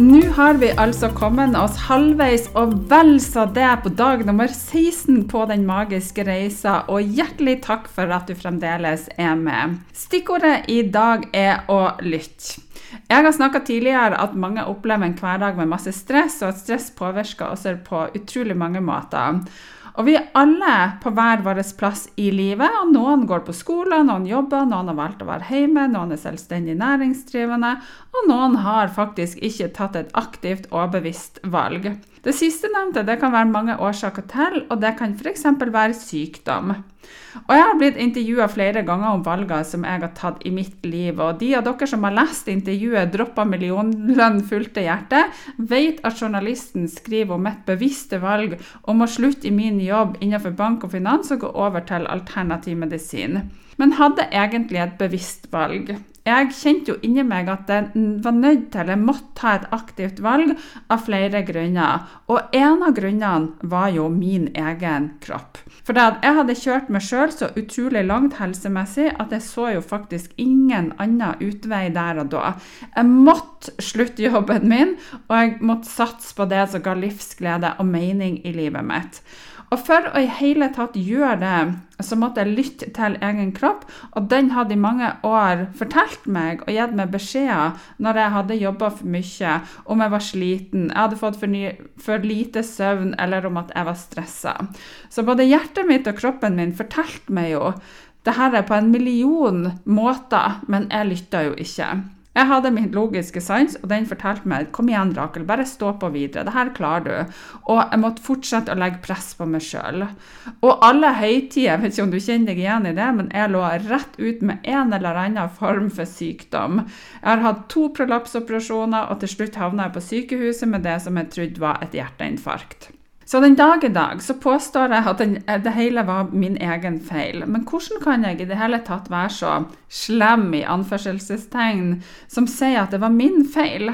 Nå har vi altså kommet oss halvveis og vel så det på dag nummer 16 på Den magiske reisa, og hjertelig takk for at du fremdeles er med. Stikkordet i dag er å lytte. Jeg har snakka tidligere at mange opplever en hverdag med masse stress, og at stress påvirker oss på utrolig mange måter. Og vi er alle på hver vår plass i livet. og Noen går på skole, noen jobber, noen har valgt å være hjemme, noen er selvstendig næringsdrivende, og noen har faktisk ikke tatt et aktivt og bevisst valg. Det sistnevnte kan være mange årsaker til, og det kan f.eks. være sykdom. Og Jeg har blitt intervjua flere ganger om valgene som jeg har tatt i mitt liv. Og de av dere som har lest intervjuet 'Droppa millionlønn fulgte hjertet', vet at journalisten skriver om et bevisste valg om å slutte i min jobb innenfor bank og finans og gå over til alternativ medisin. Men hadde egentlig et bevisst valg. Jeg kjente jo inni meg at jeg var nødt til, jeg måtte ta et aktivt valg av flere grunner. Og en av grunnene var jo min egen kropp. For jeg hadde kjørt meg sjøl så utrolig langt helsemessig at jeg så jo faktisk ingen annen utvei der og da. Jeg måtte slutte jobben min, og jeg måtte satse på det som ga livsglede og mening i livet mitt. Og for å i hele tatt gjøre det, så måtte jeg lytte til egen kropp, og den hadde i mange år fortalt meg og gitt meg beskjeder når jeg hadde jobba for mye, om jeg var sliten, jeg hadde fått for, ny, for lite søvn eller om at jeg var stressa. Så både hjertet mitt og kroppen min fortalte meg jo det her er på en million måter, men jeg lytta jo ikke. Jeg hadde min logiske sans, og den fortalte meg kom igjen, Rakel, bare stå på videre. Det her klarer du. Og jeg måtte fortsette å legge press på meg sjøl. Og alle høytider, jeg vet ikke om du kjenner deg igjen i det, men jeg lå rett ut med en eller annen form for sykdom. Jeg har hatt to prolapsoperasjoner, og til slutt havna jeg på sykehuset med det som jeg trodde var et hjerteinfarkt. Så den dag i dag så påstår jeg at den, det hele var min egen feil. Men hvordan kan jeg i det hele tatt være så slem i anførselstegn som sier at det var min feil?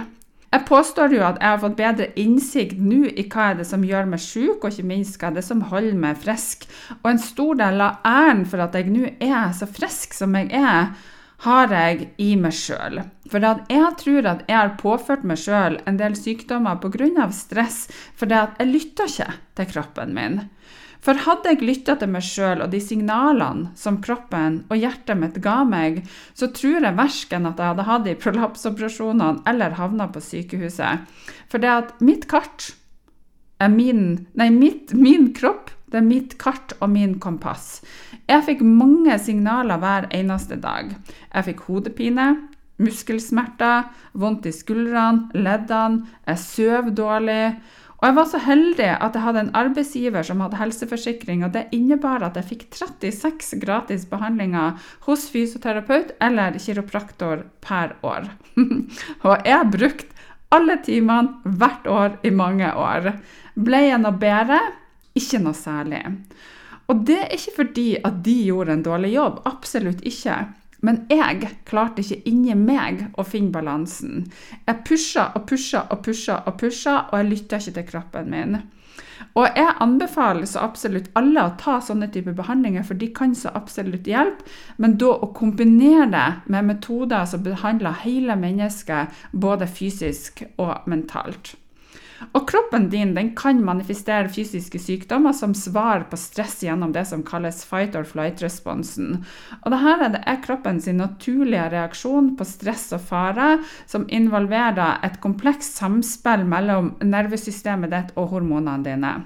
Jeg påstår jo at jeg har fått bedre innsikt nå i hva er det som gjør meg syk, og ikke minst hva er det som holder meg frisk. Og en stor del av æren for at jeg nå er så frisk som jeg er, har jeg i meg sjøl. For jeg tror at jeg har påført meg sjøl en del sykdommer pga. stress, fordi jeg lytta ikke til kroppen min. For hadde jeg lytta til meg sjøl og de signalene som kroppen og hjertet mitt ga meg, så tror jeg verken at jeg hadde hatt de prolapsoperasjonene eller havna på sykehuset. For det at mitt kart er min Nei, mitt, min kropp det er mitt kart og min kompass. Jeg fikk mange signaler hver eneste dag. Jeg fikk hodepine, muskelsmerter, vondt i skuldrene, leddene, jeg sov dårlig. Og jeg var så heldig at jeg hadde en arbeidsgiver som hadde helseforsikring, og det innebar at jeg fikk 36 gratis behandlinger hos fysioterapeut eller kiropraktor per år. og jeg brukte alle timene hvert år i mange år. Ble jeg noe bedre? Ikke noe særlig. Og det er ikke fordi at de gjorde en dårlig jobb, absolutt ikke. Men jeg klarte ikke inni meg å finne balansen. Jeg pusha og pusha og pusha og pusha, og jeg lytta ikke til kroppen min. Og jeg anbefaler så absolutt alle å ta sånne typer behandlinger, for de kan så absolutt hjelpe. Men da å kombinere det med metoder som behandler hele mennesket, både fysisk og mentalt. Og kroppen din den kan manifestere fysiske sykdommer som svar på stress gjennom det som kalles fight or flight-responsen. Og dette er kroppens naturlige reaksjon på stress og fare, som involverer et komplekst samspill mellom nervesystemet ditt og hormonene dine.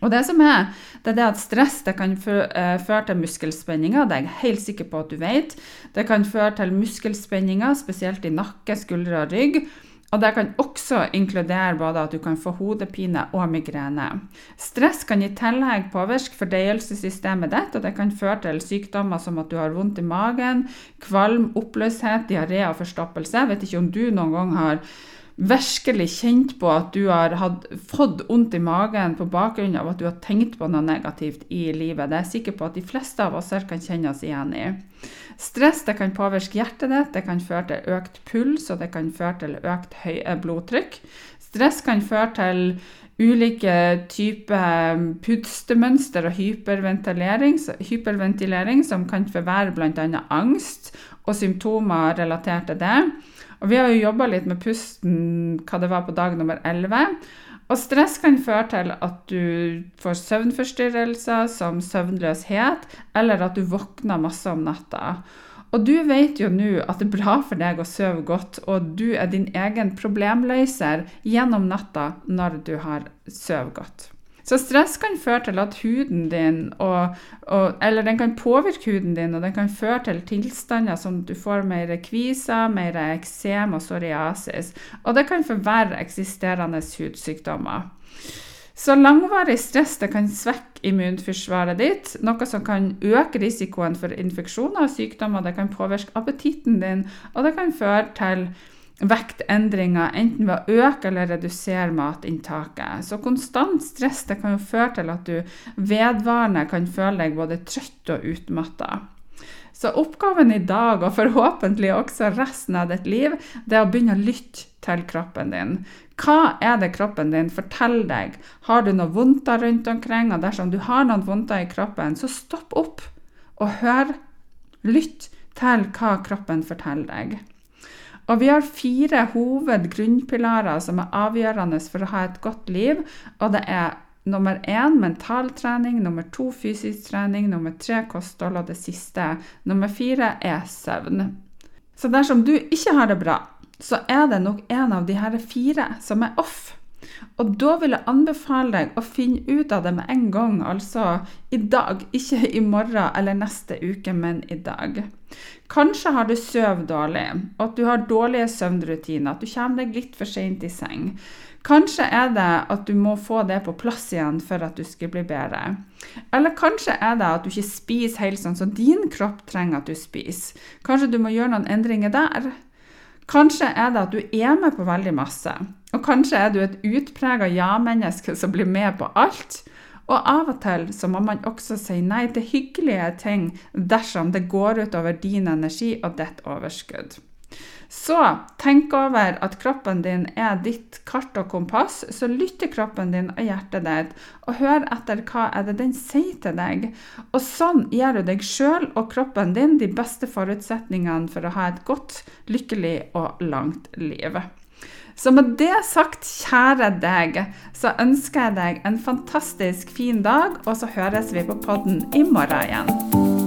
Og det som er, det er det at stress det kan eh, føre til muskelspenninger, det er jeg helt sikker på at du vet. Det kan føre til muskelspenninger, spesielt i nakke, skuldre og rygg. Og det kan også inkludere både at du kan få hodepine og migrene. Stress kan i tillegg påvirke fordøyelsessystemet ditt, og det kan føre til sykdommer som at du har vondt i magen, kvalm, oppløshet, diaré og forstoppelse. Jeg vet ikke om du noen gang har virkelig kjent på at du har fått vondt i magen på bakgrunn av at du har tenkt på noe negativt i livet. Det er jeg sikker på at de fleste av oss her kan kjenne oss igjen i. Stress det kan påvirke hjertet ditt, det kan føre til økt puls og det kan føre til økt eh, blodtrykk. Stress kan føre til ulike typer um, pustemønster og hyperventilering, hyperventilering som kan forverre bl.a. angst og symptomer relatert til det. Og vi har jo jobba litt med pusten hva det var på dag nummer 11. Og stress kan føre til at du får søvnforstyrrelser som søvnløshet, eller at du våkner masse om natta. Og du vet jo nå at det er bra for deg å sove godt, og du er din egen problemløser gjennom natta når du har sovet godt. Så stress kan føre til at huden din og, og, Eller den kan påvirke huden din, og den kan føre til tilstander som du får mer kviser, mer eksem og psoriasis. Og det kan forverre eksisterende hudsykdommer. Så langvarig stress kan svekke immunforsvaret ditt, noe som kan øke risikoen for infeksjoner og sykdommer. Det kan påvirke appetitten din, og det kan føre til vektendringer, enten ved å øke eller redusere matinntaket. Så konstant stress kan jo føre til at du vedvarende kan føle deg både trøtt og utmatta. Så oppgaven i dag, og forhåpentlig også resten av ditt liv, det er å begynne å lytte til kroppen din. Hva er det kroppen din forteller deg? Har du noe vondter rundt omkring? Og dersom du har noen vondter i kroppen, så stopp opp og hør. Lytt til hva kroppen forteller deg. Og vi har fire hovedgrunnpilarer som er avgjørende for å ha et godt liv. Og det er nummer én mentaltrening, nummer to fysisk trening, nummer tre kosthold, og det siste, nummer fire, er søvn. Så dersom du ikke har det bra, så er det nok en av de her fire som er off. Og da vil jeg anbefale deg å finne ut av det med en gang, altså i dag. Ikke i morgen eller neste uke, men i dag. Kanskje har du sovet dårlig, og at du har dårlige søvnrutiner, at du kommer deg litt for seint i seng. Kanskje er det at du må få det på plass igjen for at du skal bli bedre. Eller kanskje er det at du ikke spiser helt sånn som din kropp trenger at du spiser. Kanskje du må gjøre noen endringer der. Kanskje er det at du er med på veldig masse. Og kanskje er du et utprega ja-menneske som blir med på alt. Og av og til så må man også si nei til hyggelige ting dersom det går utover din energi og ditt overskudd. Så tenk over at kroppen din er ditt kart og kompass. Så lytt kroppen din og hjertet ditt, og hør etter hva er det den sier til deg. Og sånn gir du deg sjøl og kroppen din de beste forutsetningene for å ha et godt, lykkelig og langt liv. Så med det sagt, kjære deg, så ønsker jeg deg en fantastisk fin dag, og så høres vi på podden i morgen igjen.